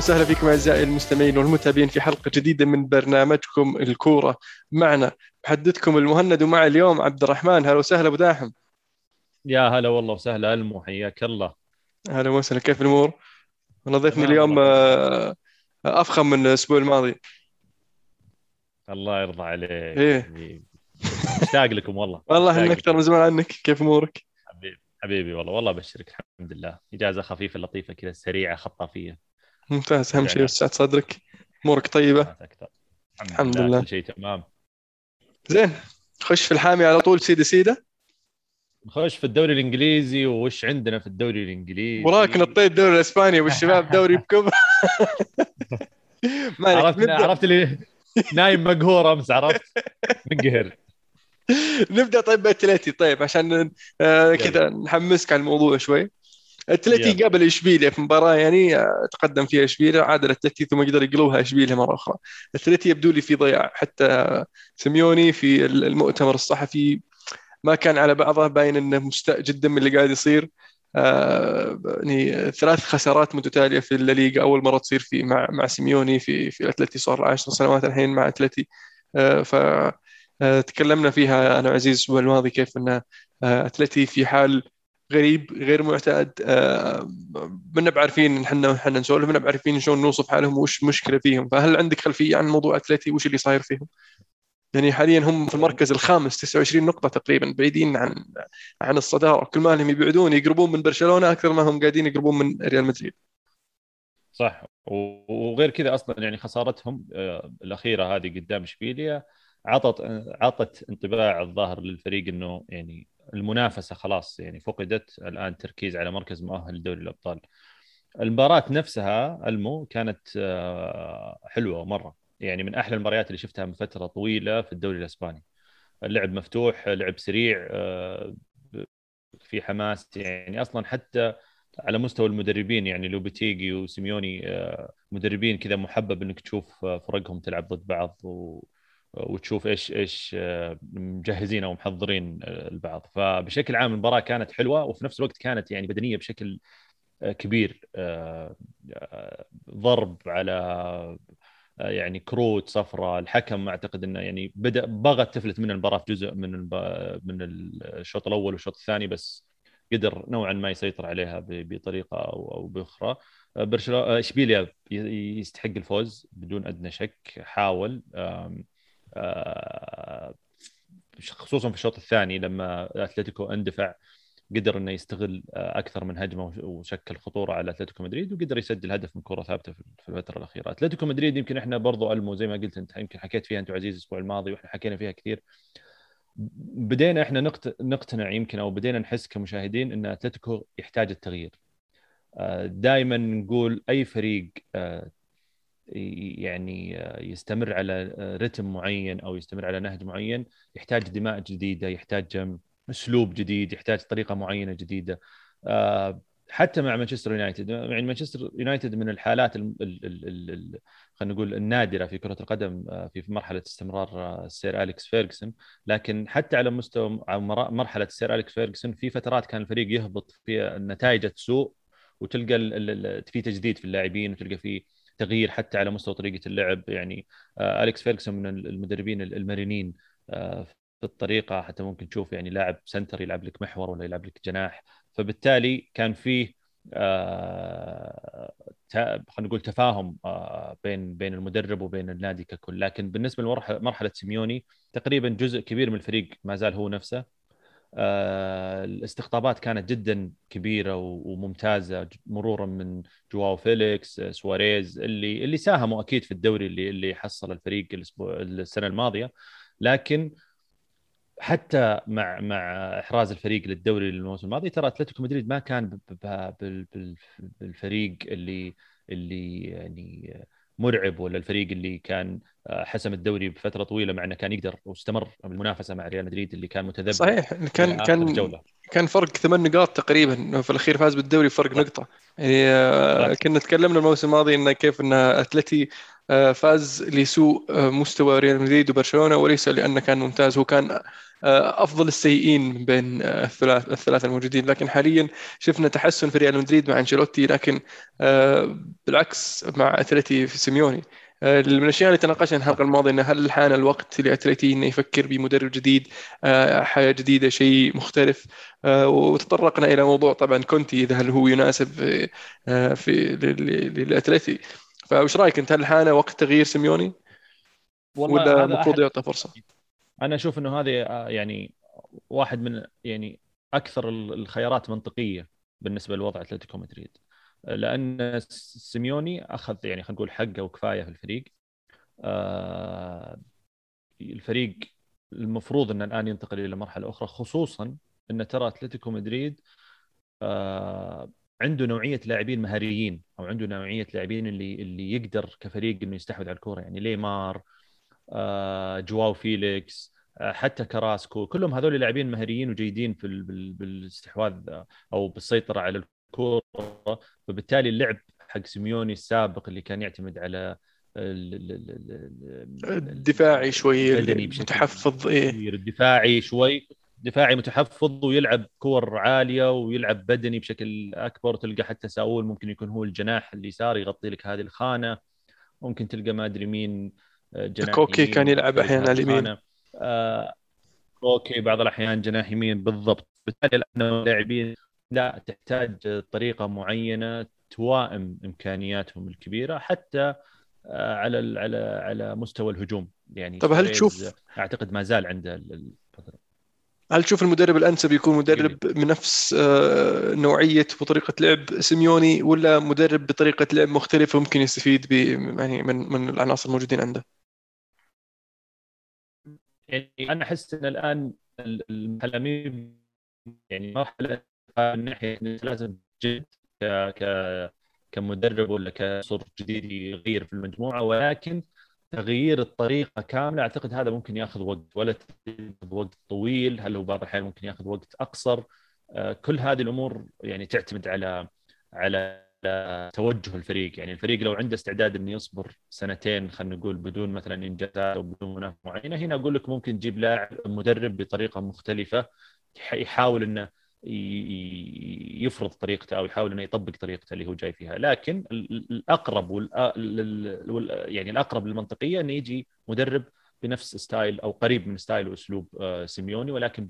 أهلا وسهلا فيكم أعزائي المستمعين والمتابعين في حلقة جديدة من برنامجكم الكورة معنا. محدثكم المهند ومع اليوم عبد الرحمن. أهلا وسهلا أبو داحم. يا هلا والله وسهلا ألمو. حياك الله. أهلا وسهلا. كيف الأمور؟ والله ضيفني اليوم آه، أفخم من الأسبوع الماضي. الله يرضى عليك. إيه. مشتاق لكم والله. والله إحنا أكثر من زمان عنك. كيف أمورك؟ حبيبي حبيبي والله. والله أبشرك. الحمد لله. إجازة خفيفة لطيفة كذا سريعة خطافية. ممتاز. أهم شيء وسعت صدرك. أمورك طيبة. الحمد لله. كل شيء تمام. زين. خش في الحامي على طول سيده سيدة. نخش في الدوري الإنجليزي وش عندنا في الدوري الإنجليزي؟ وراك نطيت الدوري الإسباني والشباب دوري بكبر عرفت عرفت اللي نايم مقهور أمس عرفت؟ منقهر نبدأ طيب باتلتي طيب عشان آه، كذا نحمسك على الموضوع شوي. أتلتي. قابل إشبيليا في مباراة يعني تقدم فيها إشبيليا عادل اتلتي ثم قدر يقلبها إشبيليا مرة أخرى. أتلتي يبدو لي في ضياع. حتى سيميوني في المؤتمر الصحفي ما كان على بعضه باين إنه مستاء جدا من اللي قاعد يصير. آه، يعني ثلاث خسارات متتالية في الليغا أول مرة تصير في مع مع سيميوني في في اتلتي صار له 10 سنوات الحين مع أتلتي. آه، ف آه، تكلمنا فيها أنا وعزيز الأسبوع الماضي كيف إن أتلتي في حال غريب غير معتاد. آه، منا بعارفين إحنا إحنا نسولف منا بعارفين شلون نوصف حالهم وش مشكلة فيهم. فهل عندك خلفية عن موضوع أتلتي؟ وش اللي صاير فيهم؟ يعني حاليا هم في المركز الخامس 29 نقطة تقريبا بعيدين عن عن الصدارة كل ما لهم يبعدون يقربون من برشلونة أكثر ما هم قاعدين يقربون من ريال مدريد. صح. وغير كذا أصلا يعني خسارتهم آه، الأخيرة هذه قدام إشبيليا عطت عطت انطباع الظاهر للفريق إنه يعني المنافسة خلاص يعني فقدت الآن تركيز على مركز مؤهل لدوري الأبطال. المباراة نفسها ألمو كانت آه، حلوة مرة يعني من أحلى المباريات اللي شفتها من فترة طويلة في الدوري الإسباني. اللعب مفتوح، لعب سريع آه، في حماس يعني أصلا حتى على مستوى المدربين يعني لوبيتيجي وسيميوني آه، مدربين كذا محبب إنك تشوف فرقهم تلعب ضد بعض و... وتشوف إيش إيش آه، مجهزين أو محضرين آه، البعض فبشكل عام المباراة كانت حلوة وفي نفس الوقت كانت يعني بدنية بشكل آه، كبير ضرب على يعني كروت صفراء الحكم أعتقد إنه يعني بدأ بغت تفلت من المباراة في جزء من. من الشوط الأول والشوط الثاني بس قدر نوعا ما يسيطر عليها بطريقة أو بأخرى برشلونه إشبيليا يستحق الفوز بدون أدنى شك حاول خصوصا في الشوط الثاني لما أتلتيكو اندفع قدر إنه يستغل آه، أكثر من هجمة وش- وشكل خطورة على أتلتيكو مدريد وقدر يسجل هدف من كرة ثابتة في الفترة الأخيرة. أتلتيكو مدريد يمكن إحنا برضو ألمو زي ما قلت أنت يمكن حكيت فيها أنت وعزيز الأسبوع الماضي وإحنا حكينا فيها كثير. بدينا إحنا نقت- نقتنع يمكن أو بدينا نحس كمشاهدين إن أتلتيكو يحتاج التغيير. دائما نقول أي فريق آه، يعني آه، يستمر على آه، رتم معين أو يستمر على نهج معين يحتاج دماء جديدة يحتاج أسلوب جديد يحتاج طريقة معينة جديدة. آه، حتى مع مانشستر يونايتد يعني مانشستر يونايتد من الحالات ال- ال- ال- ال- ال- خلينا نقول النادرة في كرة القدم آه، في مرحلة استمرار آه، السير أليكس فيرجسون لكن حتى على مستوى مرحلة السير أليكس فيرجسون في فترات كان الفريق يهبط في نتائجه تسوء وتلقى في تجديد في اللاعبين وتلقى في تغيير حتى على مستوى طريقة اللعب. يعني آه، أليكس فيرجسون من المدربين المرنين آه، في الطريقة حتى ممكن تشوف يعني لاعب center يلعب لك محور ولا يلعب لك جناح. فبالتالي كان فيه آه، خلينا نقول تفاهم بين بين المدرب وبين النادي ككل. لكن بالنسبة لمرحله سيميوني تقريبا جزء كبير من الفريق ما زال هو نفسه. الاستقطابات كانت جدا كبيرة وممتازة مرورا من جواو فيليكس آه، سواريز اللي اللي ساهموا أكيد في الدوري اللي اللي حصل الفريق الأسبوع السنة الماضية. لكن حتى مع مع إحراز الفريق للدوري الموسم الماضي ترى أتلتيكو مدريد ما كان بالفريق اللي اللي يعني مرعب ولا الفريق اللي كان آه، حسم الدوري بفترة طويلة مع إنه كان يقدر واستمر بالمنافسه مع ريال مدريد اللي كان متذبذب صحيح كان كان جولة. كان فرق ثمان نقاط تقريبا في الأخير فاز بالدوري فرق نقطة. يعني آه،. كنا تكلمنا الموسم الماضي انه كيف إن أتلتي فاز لسوء مستوى ريال مدريد وبرشلونة وليس لأنه كان ممتاز هو كان أفضل السيئين من بين الثلاث الثلاثة الموجودين. لكن حاليا شفنا تحسن في ريال مدريد مع أنشيلوتي لكن بالعكس مع اتلتي في سيميوني. من الأشياء اللي تناقشنا الحلقة الماضية إنه هل حان الوقت لاتلتي إنه يفكر بمدرب جديد حياة جديدة شيء مختلف. وتطرقنا إلى موضوع طبعا كونتي إذا هل هو يناسب في للاتلتي فإيش رأيك أنت؟ هل حان وقت تغيير سيميوني؟ ولا المفروض يعطى فرصة؟ أنا أشوف إنه هذه يعني واحد من يعني أكثر الخيارات منطقية بالنسبة لوضع أتلتيكو مدريد. لأن سيميوني أخذ يعني خلينا نقول حقه وكفاية في الفريق. آه الفريق المفروض إنه الآن ينتقل إلى مرحلة أخرى خصوصا إن ترى أتلتيكو مدريد آه عنده نوعية لاعبين مهاريين أو عنده نوعية لاعبين اللي اللي يقدر كفريق إنه يستحوذ على الكورة. يعني ليمار آه جواو فيليكس آه حتى كاراسكو كلهم هذول لاعبين مهاريين وجيدين في بالاستحواذ أو بالسيطرة على الكورة. فبالتالي اللعب حق سيميوني السابق اللي كان يعتمد على الدفاعي شوي متحفظ إيه. الدفاعي شوي دفاعي متحفظ ويلعب كور عالية ويلعب بدني بشكل أكبر. تلقى حتى ساول ممكن يكون هو الجناح اليسار يغطي لك هذه الخانة. ممكن تلقى ما أدري مين آه، جناح كوكي كان يلعب أحيانا على اليمين. آه كوكي بعض الأحيان جناح يمين بالضبط. بالتالي اللاعبين لا تحتاج طريقة معينة توائم إمكانياتهم الكبيرة حتى آه، على على على مستوى الهجوم. يعني طب هل تشوف أعتقد ما زال عنده الفترة. هل تشوف المدرب الأنسب يكون مدرب بنفس آه، نوعية وطريقة لعب سيميوني ولا مدرب بطريقة لعب مختلفة ممكن يستفيد يعني من من العناصر الموجودين عنده؟ يعني أنا أحس إن الآن المحلمين يعني مرحله من ناحية لازم جد ك كمدرب ولا كصر جديد يغير في المجموعة ولكن تغيير الطريقة كاملة أعتقد هذا ممكن ياخذ وقت ولا وقت طويل هل هو بعض الأحيان ممكن ياخذ وقت أقصر؟ آه، كل هذه الأمور يعني تعتمد على على توجه الفريق. يعني الفريق لو عنده استعداد إنه يصبر سنتين خلينا نقول بدون مثلا إنجازات أو بدون منافسة معينة هنا أقول لك ممكن تجيب لاعب مدرب بطريقة مختلفة يحاول إنه يفرض طريقته أو يحاول إنه يطبق طريقته اللي هو جاي فيها. لكن الأقرب يعني الأقرب للمنطقية إنه يجي مدرب بنفس style أو قريب من ستايل وأسلوب آه، سيميوني ولكن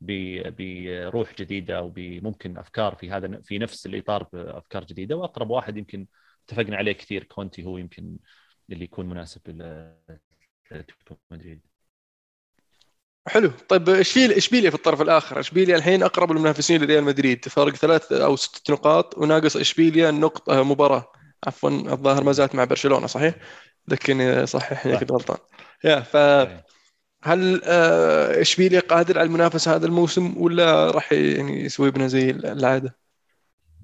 بروح جديدة وبممكن أفكار في هذا في نفس الإطار بأفكار جديدة. وأقرب واحد يمكن اتفقنا عليه كثير كونتي هو يمكن اللي يكون مناسب مدريد. حلو. طيب اشبيليا اشبيليا في الطرف الآخر؟ اشبيليا الحين أقرب المنافسين لريال مدريد؟ فرق ثلاث أو ست نقاط. وناقص اشبيليا نقطة مباراة. عفوا الظاهر ما زالت مع برشلونة صحيح؟ لكن صحح كنت غلطان. يا ف هل آه، اشبيليا قادر على المنافسة هذا الموسم ولا راح يعني يسوي بنا زي العادة؟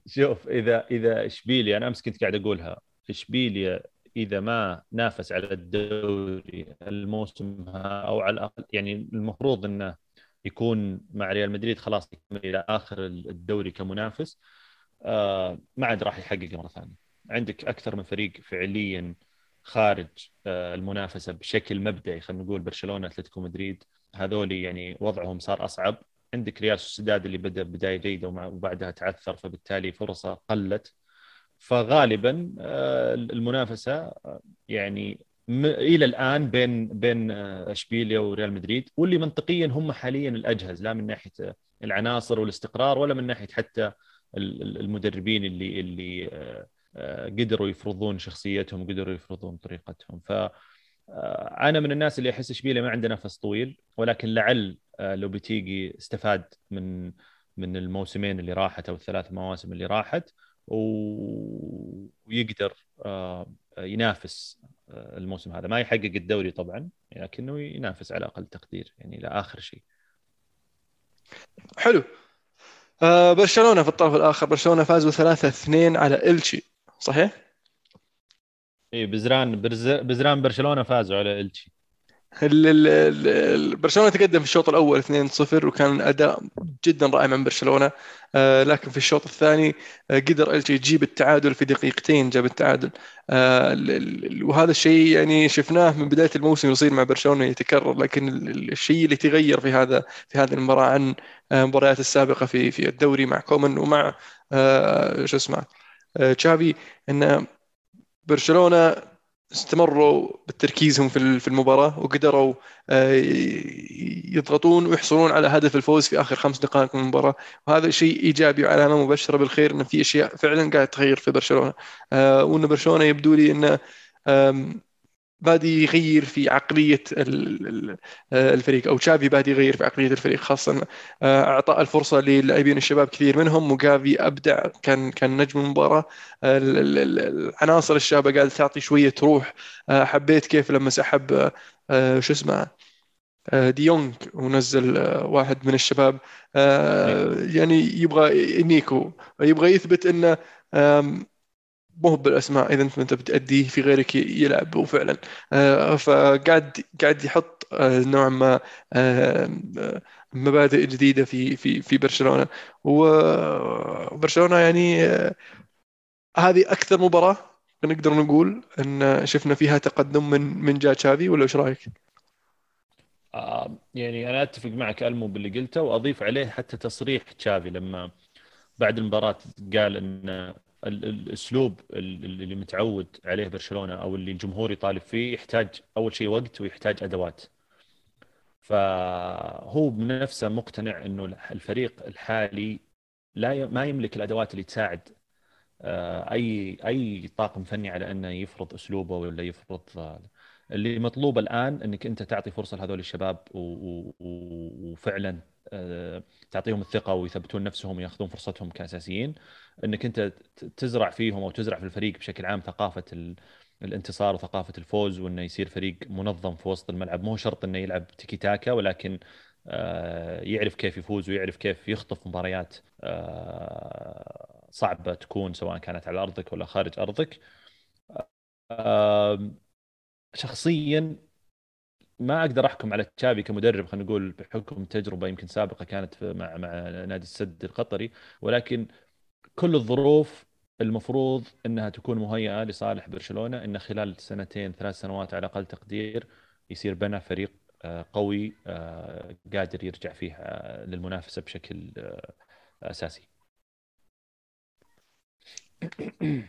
شوف إذا إذا اشبيليا أنا أمس كنت قاعد أقولها اشبيليا إذا ما نافس على الدوري الموسم أو على الأقل يعني المفروض إنه يكون مع ريال مدريد خلاص إلى آخر الدوري كمنافس آه ما عاد راح يحقق مرة ثانية عندك أكثر من فريق فعليا خارج آه المنافسة بشكل مبدئي خلينا نقول برشلونة أتلتيكو مدريد هذول يعني وضعهم صار أصعب. عندك ريال سوسيداد اللي بدأ بداية جيدة وبعدها تعثر فبالتالي فرصة قلت. فغالبا آه، المنافسة آه، يعني إلى الآن بين بين أشبيليا وريال مدريد واللي منطقيا هم حاليا الأجهز لا من ناحية العناصر والاستقرار ولا من ناحية حتى المدربين اللي اللي قدروا يفرضون شخصيتهم قدروا يفرضون طريقتهم. ف أنا من الناس اللي أحس اشبيليا ما عنده نفس طويل ولكن لعل لو بتيجي استفاد من من الموسمين اللي راحت أو الثلاث مواسم اللي راحت ويقدر آه، ينافس آه، الموسم هذا. ما يحقق الدوري طبعا لكنه ينافس على أقل تقدير يعني إلى آخر شيء. حلو. آه برشلونة في الطرف الآخر. برشلونة فازوا 3 2 على الشي صحيح؟ اي بزران بزران برشلونة فازوا على الشي برشلونة تقدم في الشوط الأول 2-0 وكان أداء جدا رائع من برشلونة. آه، لكن في الشوط الثاني آه، قدر إلتشي يجيب التعادل في دقيقتين جاب التعادل. آه، وهذا الشيء يعني شفناه من بداية الموسم يصير مع برشلونة يتكرر لكن الشيء اللي تغير في هذا في هذه المباراة عن المباريات السابقة في في الدوري مع كومان ومع شو اسمه تشافي إن برشلونة استمروا بتركيزهم في المباراة وقدروا آه، يضغطون ويحصلون على هدف الفوز في آخر خمس دقائق من المباراة. وهذا شيء إيجابي وعلامة مبشرة بالخير أن في أشياء فعلا قاعد تغير في برشلونة. آه، وأن برشلونة يبدو لي أنه بادي يغير في عقلية الفريق أو تشافي بادي يغير في عقلية الفريق خاصة آه، أعطاء الفرصة للاعبين الشباب كثير منهم وجافي أبدع كان كان نجم المباراة. العناصر الشابة قاعدة تعطي شوية روح. آه، حبيت كيف لما سحب آه، شو اسمه ديونج ونزل واحد من الشباب. يعني يبغى نيكو. يبغى يثبت إنه مو بالأسماء إذا أنت بتاديه في غيرك يلعب وفعلا آه، فقاعد قاعد يحط آه، نوعا ما آه، مبادئ جديدة في في في برشلونة وبرشلونة يعني هذه أكثر مباراة نقدر نقول إن شفنا فيها تقدم من من جا تشافي ولا إيش رأيك؟ يعني أنا أتفق معك ألمو باللي قلته وأضيف عليه حتى تصريح تشافي لما بعد المباراة قال إن الأسلوب اللي متعود عليه برشلونة أو اللي الجمهور يطالب فيه يحتاج أول شيء وقت ويحتاج أدوات. فهو بنفسه مقتنع إنه الفريق الحالي لا ما يملك الأدوات اللي تساعد آه، أي أي طاقم فني على أنه يفرض أسلوبه ولا يفرض اللي مطلوب الآن إنك أنت تعطي فرصة لهذول الشباب وفعلا آه، تعطيهم الثقة ويثبتون نفسهم ويأخذون فرصتهم كأساسيين. إنك أنت تزرع فيهم أو تزرع في الفريق بشكل عام ثقافة الانتصار وثقافة الفوز وإنه يصير فريق منظم في وسط الملعب. مو شرط إنه يلعب تيكي تاكا ولكن آه، يعرف كيف يفوز ويعرف كيف يخطف مباريات آه، صعبة تكون سواء كانت على أرضك ولا خارج أرضك. شخصيا ما أقدر أحكم على تشافي كمدرب خلينا نقول بحكم تجربة يمكن سابقة كانت مع مع نادي السد القطري ولكن كل الظروف المفروض إنها تكون مهيئة لصالح برشلونة إن خلال سنتين ثلاث سنوات على أقل تقدير يصير بنى فريق آه، قوي آه، قادر يرجع فيه آه، للمنافسة بشكل أساسي.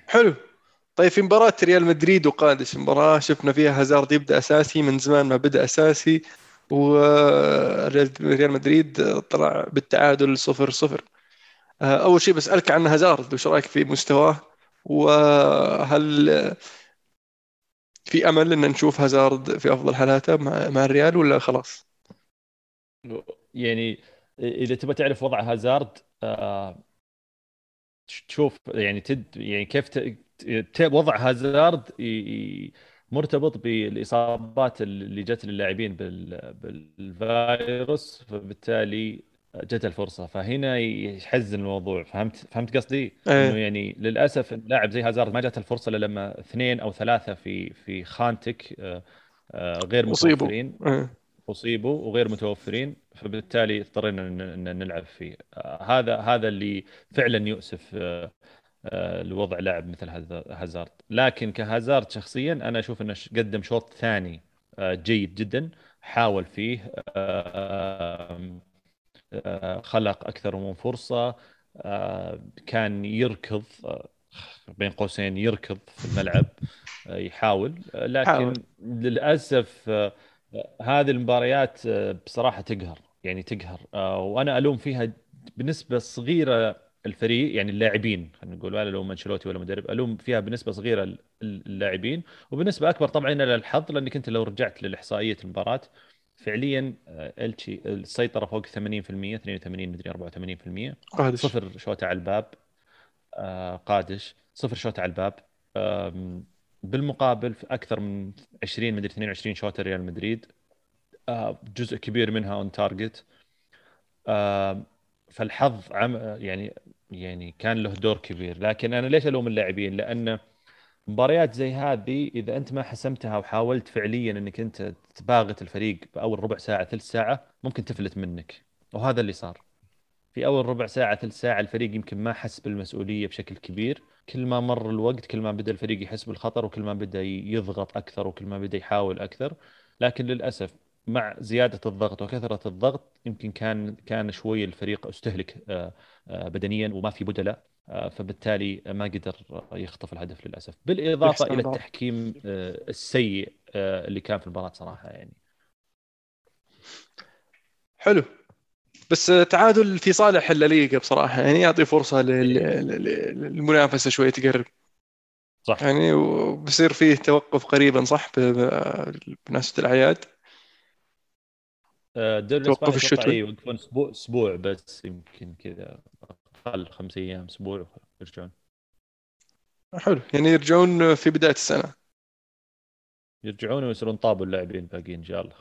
حلو طيب في مباراة ريال مدريد وقادش مباراة شفنا فيها هازارد يبدأ أساسي من زمان ما بدأ أساسي وريال مدريد طلع بالتعادل 0 0 آه، أول شيء بسألك عن هازارد وش رأيك في مستواه وهل في أمل إن نشوف هازارد في أفضل حالاته مع الريال ولا خلاص؟ يعني إذا تبغى تعرف وضع هازارد آه، تشوف يعني تد يعني كيف ت... وضع هازارد مرتبط بالإصابات اللي جت للاعبين بال... بالفيروس فبالتالي جت الفرصة فهنا يحزن الموضوع فهمت فهمت قصدي؟ أيه. إنه يعني للأسف لاعب زي هازارد ما جت الفرصة إلا لما اثنين أو ثلاثة في في خانتك آه، آه، غير متوفرين أيه. أصيبوا وغير متوفرين فبالتالي اضطرينا إن نلعب فيه آه، هذا هذا اللي فعلا يؤسف لوضع لاعب مثل هازارد لكن كهازارد شخصيا أنا أشوف إنه قدم شوط ثاني جيد جدا حاول فيه خلق أكثر من فرصة. آه، كان يركض آه، بين قوسين يركض في الملعب يحاول. لكن حاول. للأسف هذه المباريات بصراحة تقهر يعني تقهر. وأنا ألوم فيها بنسبة صغيرة الفريق يعني اللاعبين خلينا نقول ولا الوم أنشيلوتي ولا مدرب ألوم فيها بنسبة صغيرة اللاعبين. وبنسبة أكبر طبعا إلى الحظ لأنك أنت لو رجعت لإحصائية المباراة فعليا آه، التشي السيطرة فوق 80% 82 مدري 84% قادش. صفر شوطه على الباب آه، قادش. صفر شوطه على الباب بالمقابل في أكثر من 20 مدري 22 شوطه ريال مدريد آه، جزء كبير منها on target فالحظ عم يعني يعني كان له دور كبير. لكن أنا ليش ألوم اللاعبين؟ لأنه مباريات زي هذه إذا أنت ما حسمتها وحاولت فعليا إنك أنت تباغت الفريق بأول ربع ساعة ثلث ساعة ممكن تفلت منك. وهذا اللي صار. في أول ربع ساعة ثلث ساعة الفريق يمكن ما حس بالمسؤولية بشكل كبير. كل ما مر الوقت كل ما بدأ الفريق يحس بالخطر وكل ما بدأ يضغط أكثر وكل ما بدأ يحاول أكثر. لكن للأسف مع زيادة الضغط وكثرة الضغط يمكن كان كان شوي الفريق استهلك آه، آه، بدنيا وما في بدلاء آه، فبالتالي ما قدر يخطف الهدف للأسف. بالإضافة إلى التحكيم السيء اللي كان في المباراة صراحة يعني. حلو. بس تعادل في صالح الليغا بصراحة يعني يعطي فرصة للمنافسة شوي تقرب. صح. يعني وبصير فيه توقف قريبا صح؟ بمناسبه الأعياد. الدوري الإسباني الشتوي يوقفون أسبوع أسبوع بس يمكن كذا أقل خمس أيام أسبوع يرجعون. حلو. يعني يرجعون في بداية السنة. يرجعون ويصيرون طابوا اللاعبين باقيين إن شاء الله.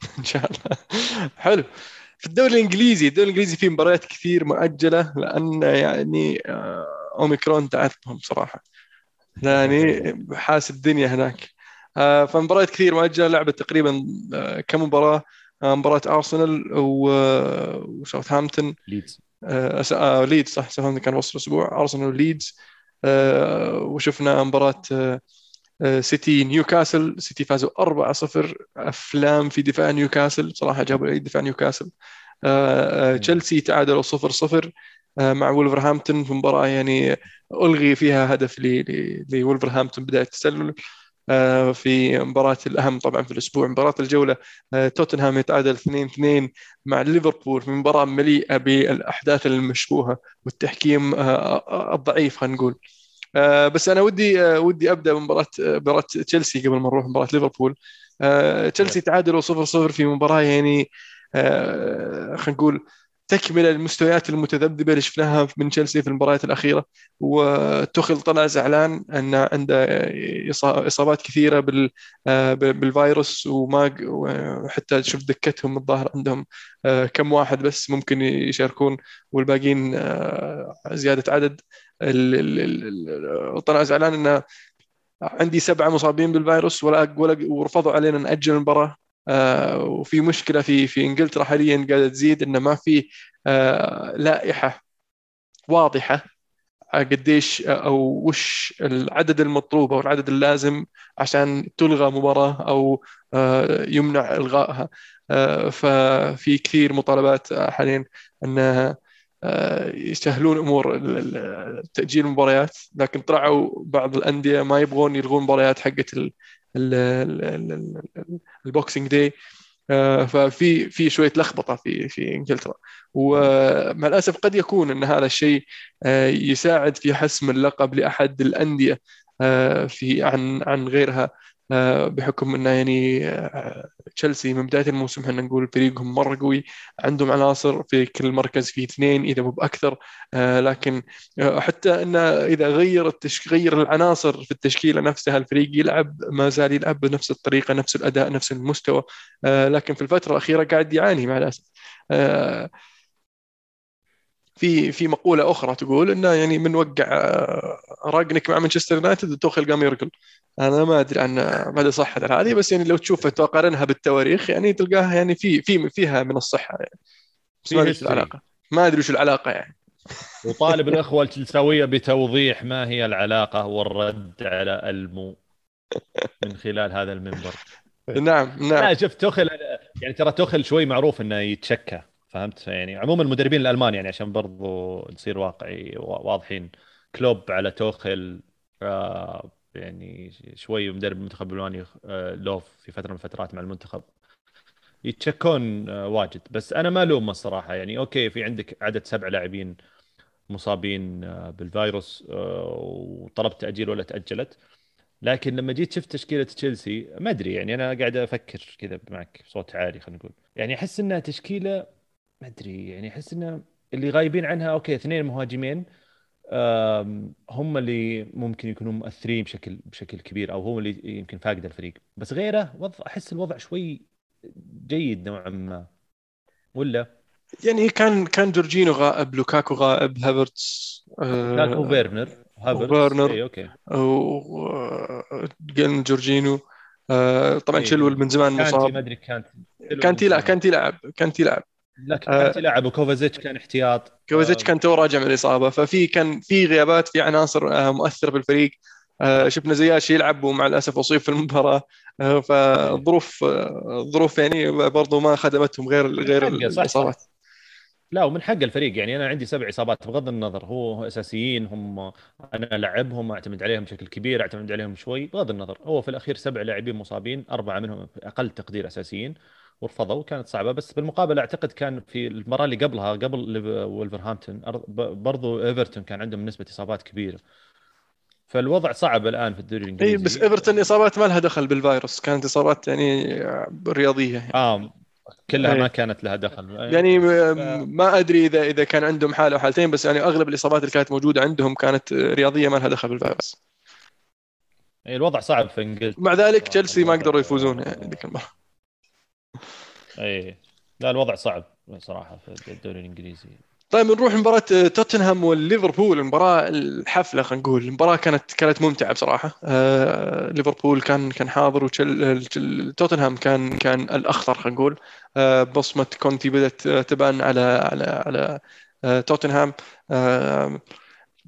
إن شاء الله. حلو. في الدوري الإنجليزي الدوري الإنجليزي فيه مباريات كثير مؤجلة لأن يعني آه، أوميكرون تعبهم صراحة. يعني حاس الدنيا هناك. آه، فمباريات كثير مؤجلة لعبت تقريبا كم مباراة؟ مباراة ارسنال وساوثهامبتون ليدز آه ليدز صح. ساوثهامبتون كان وسط الأسبوع ارسنال وليدز آه وشفنا مباراة آه سيتي نيوكاسل سيتي فازوا 4-0 أفلام في دفاع نيوكاسل صراحة جابوا العيد دفاع نيوكاسل تشيلسي تعادلوا 0-0 مع ولفرهامبتون في مباراة يعني ألغي فيها هدف لولفرهامبتون بداية التسلل. آه، في مباراة الأهم طبعا في الأسبوع مباراة الجولة آه، توتنهام يتعادل 2-2 مع ليفربول في مباراة مليئة بالأحداث المشبوهة والتحكيم آه، الضعيف خلينا نقول. بس أنا ودي ودي أبدأ بمباراة مباراة تشيلسي قبل ما نروح مباراة ليفربول. تشيلسي تعادلوا 0-0 في مباراة يعني خلينا نقول تكملة المستويات المتذبذبة اللي شفناها من تشيلسي في المباريات الأخيرة. وتخل طلع زعلان أن عنده إصابات كثيرة بالفيروس وما وحتى شوف دكتهم الظاهر عندهم آه، كم واحد بس ممكن يشاركون والباقيين آه، زيادة عدد. طلع زعلان انه عندي سبعة مصابين بالفيروس ولا ورفضوا علينا نأجل المباراة. آه، وفي مشكلة في في إنجلترا حاليا قاعدة تزيد انه ما في آه، لائحة واضحة قديش أو وش العدد المطلوب أو العدد اللازم عشان تلغى مباراة أو آه، يمنع إلغائها. ففي كثير مطالبات حاليا انها يسهلون أمور تأجيل المباريات لكن طلعوا بعض الأندية ما يبغون يلغون مباريات حقت ال Boxing Day. آه، ففي في شوية لخبطة في في إنجلترا. ومع الأسف قد يكون إن هذا الشيء آه، يساعد في حسم اللقب لأحد الأندية آه، في عن عن غيرها. بحكم إنه يعني آه، تشيلسي من بداية الموسم إحنا نقول فريقهم مرة قوي عندهم عناصر في كل مركز في اثنين إذا مو بأكثر آه، لكن حتى إنه إذا غير التش... غير العناصر في التشكيلة نفسها الفريق يلعب ما زال يلعب بنفس الطريقة نفس الأداء نفس المستوى لكن في الفترة الأخيرة قاعد يعاني مع الأسف. في في مقولة أخرى تقول إنه يعني من وقع آه، راجنك مع مانشستر يونايتد توخيل قام يرقل. أنا ما أدري عن مدى صحه هذه بس يعني لو تشوف تقارنها بالتواريخ يعني تلقاها يعني في في فيها من الصحة يعني. بس ما أدري وش العلاقة. ما أدري وش العلاقة يعني. وطالب الأخوة التلساويه بتوضيح ما هي العلاقة والرد على ألمو من خلال هذا المنبر. نعم نعم. لا شفت توخل يعني ترى توخل شوي معروف إنه يتشكى. فهمت؟ يعني عموما المدربين الألمان يعني عشان برضو نصير واقعي واضحين. كلوب على توخل آه يعني شوي مدرب المنتخب الألماني آه لوف في فترة من الفترات مع المنتخب. يتشكون آه واجد. بس أنا ما ألومه الصراحة. يعني أوكي في عندك عدد سبع لاعبين مصابين آه بالفيروس آه وطلبت تأجيل ولا تأجلت. لكن لما جيت شفت تشكيلة تشيلسي ما أدري يعني أنا قاعد أفكر كذا معك بصوت عالي خلينا نقول. يعني أحس إنها تشكيلة ما أدري يعني أحس إنه اللي غايبين عنها okay اثنين مهاجمين هم اللي ممكن يكونوا مؤثرين بشكل بشكل كبير أو هو اللي يمكن فاقد الفريق. بس غيره وضع أحس الوضع شوي جيد نوعا ما. ولا؟ يعني كان كان جورجينو غائب لوكاكو غائب هافرتس لوكاكو فيرنر وفيرنر. اي okay. وجيلن جورجينو. آه، طبعا إيه. تشيلويل من زمان كانتي ما مصاب ادري كانت كانتي لا كانتي لعب كانتي لعب لكن آه. كانتي لعب وكوفاتشيتش كان احتياط. كوفاتشيتش كان توه راجع من الإصابة ففي كان في غيابات في عناصر آه، مؤثرة في الفريق. آه، شفنا زياش يلعب ومع الأسف أصيب في المباراة. آه، فالظروف آه، الظروف يعني برضو ما خدمتهم غير غير. الإصابات. لا ومن حق الفريق. يعني أنا عندي سبع إصابات بغض النظر. هو أساسيين هم أنا لعبهم أعتمد عليهم بشكل كبير أعتمد عليهم شوي بغض النظر. هو في الأخير سبع لاعبين مصابين أربعة منهم أقل تقدير أساسيين. ورفضوا كانت صعبة بس بالمقابل أعتقد كان في المباراه اللي قبلها قبل ولفرهامبتون برضو إيفرتون كان عندهم نسبة إصابات كبيرة. فالوضع صعب الآن في الدوري الإنجليزي. اي بس إيفرتون إصابات ما لها دخل بالفيروس كانت إصابات يعني آه، رياضية يعني. آه كلها إيه. ما كانت لها دخل. يعني م- ما أدري إذا إذا كان عندهم حاله أو حالتين بس يعني أغلب الإصابات اللي كانت موجودة عندهم كانت رياضية ما لها دخل بالفيروس. إيه، الوضع صعب في إنجلترا. مع ذلك تشيلسي ما قدروا يفوزون يعني ذيك المباراه اي لا الوضع صعب صراحة في الدوري الإنجليزي. طيب نروح لمباراة توتنهام والليفربول المباراة الحفلة خلينا نقول. المباراة كانت كانت ممتعة بصراحة. آه ليفربول كان كان حاضر وتشل توتنهام كان كان الأخطر خلينا نقول. آه بصمة كونتي بدأت آه، تبان على على على آه توتنهام. آه آه،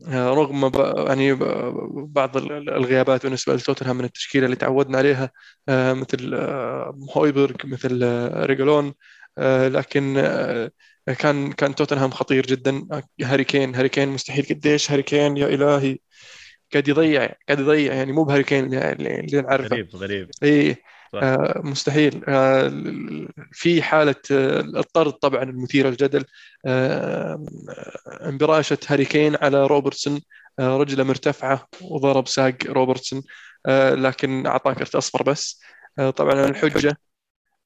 رغم ب- يعني بعض ال- الغيابات بالنسبة لتوتنهام من التشكيلة اللي تعودنا عليها آه، مثل آه، هويبرغ مثل آه، ريجيلون آه، لكن آه، كان كان توتنهام خطير جدا. هاري كين هاري كين مستحيل قديش هاري كين يا إلهي قاعد يضيع قاعد يضيع يعني مو بهاري كين اللي, نعرفه. غريب غريب. اي. آه مستحيل. آه في حالة آه الطرد طبعا المثيرة للجدل. آه انبراشة هاري كين على روبرتسون. آه رجلة مرتفعة وضرب ساق روبرتسون. آه لكن أعطاه كرت أصفر بس. آه طبعا الحجة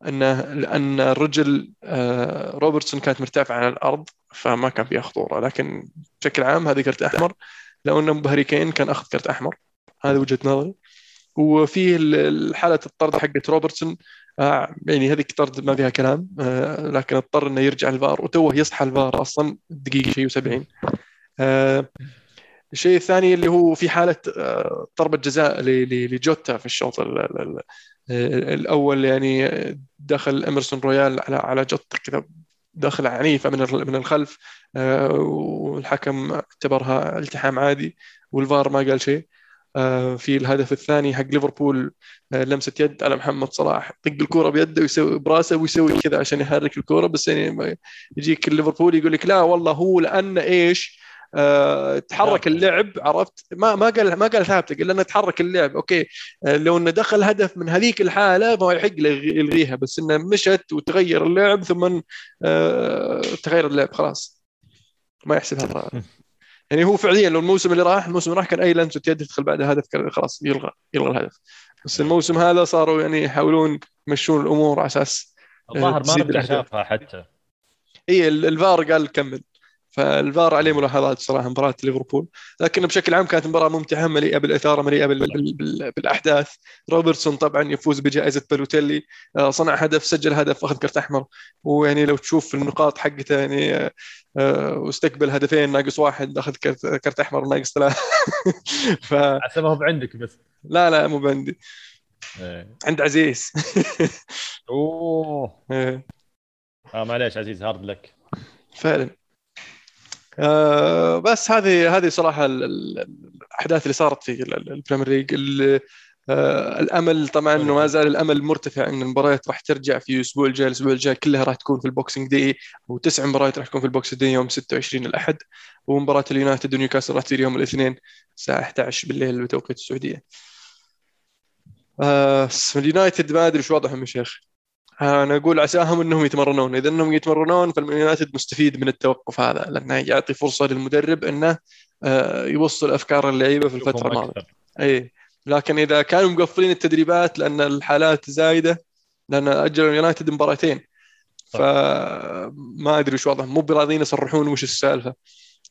أنه لأن الرجل آه روبرتسون كانت مرتفعة على الأرض فما كان فيها خطورة. لكن بشكل عام هذه كرت أحمر. لو أنه بهاري كين كان أخذ كرت أحمر. هذه وجهة نظري. وفي ال- حالة الطرد حقت روبرتسون. آه يعني هذيك طرد ما فيها كلام. آه لكن اضطر إنه يرجع الفار. وتوه يصحى الفار أصلا دقيقة شيء و70 آه الشيء الثاني اللي هو في حالة آه ضربة جزاء لجوتا في الشوط ال- ال- ال- الأول. يعني دخل إيمرسون رويال على على جوتا كذا دخل عنيفة من من الخلف. والحكم اعتبرها التحام عادي والفار ما قال شيء. في الهدف الثاني حق ليفربول آه، لمسة يد على محمد صلاح. طق الكرة بيده ويسوي براسه ويسوي كذا عشان يحرك الكرة بس يعني يجيك الليفربول يقول لك لا والله هو لأن إيش؟ آه، تحرك. اللعب عرفت؟ ما ما قال ما قال ثابته قال انه تحرك اللعب. أوكي. آه، لو إنه دخل هدف من هذيك الحالة ما يحق يلغيها بس إنه مشت وتغير اللعب ثم آه، تغير اللعب خلاص. ما يحسب هذا يعني هو فعليا لو الموسم اللي راح الموسم اللي راح كان أي لمسه يد تدخل بعد هدف كان خلاص يلغى يلغى الهدف. بس الموسم هذا صاروا يعني يحاولون يمشون الأمور على أساس الظاهر ما. شافها حتى. اي ال- الفار قال كمل. فالفار عليه ملاحظات صراحة مباراة ليفربول. لكن بشكل عام كانت مباراة ممتعة مليئة بالإثارة مليئة بال... بال... بال... بالأحداث. روبرتسون طبعا يفوز بجائزة بالوتيلي آه، صنع هدف سجل هدف أخذ كرت أحمر. ويعني لو تشوف النقاط حقته يعني آه، واستقبل هدفين ناقص واحد أخذ كرت, كرت أحمر ناقص ثلاث ف حسبها هو عندك بس. لا لا مو عندي إيه. عند عزيز. أوه. إيه. آه معليش عزيز hard luck. فعلا. آه بس هذه هذه صراحة ال- ال- الأحداث اللي صارت في ال- ال- ال Premier League آه الأمل طبعا إنه ما زال الأمل مرتفع إن المباريات راح ترجع في الأسبوع الجاي الأسبوع الجاي كلها راح تكون في ال Boxing Day وتسع مباريات راح تكون في ال Boxing Day يوم 26 الأحد ومباراة اليونايتد ونيوكاسل راح تصير يوم الاثنين الساعة 11 بالليل بتوقيت السعودية. آه اليونايتد ما أدري إيش وضعهم يا شيخ. أنا أقول عساهم إنهم يتمرنون. إذا إنهم يتمرنون فاليونايتد مستفيد من التوقف هذا لأنه يعطي فرصة للمدرب إنه آه، يوصل أفكار اللعيبة في الفترة الماضية. إي. لكن إذا كانوا مقفلين التدريبات لأن الحالات زايدة لأن اجلوا اليونايتد مباراتين. فما أدري وش وضعهم. مو براضيين يصرحون وش السالفة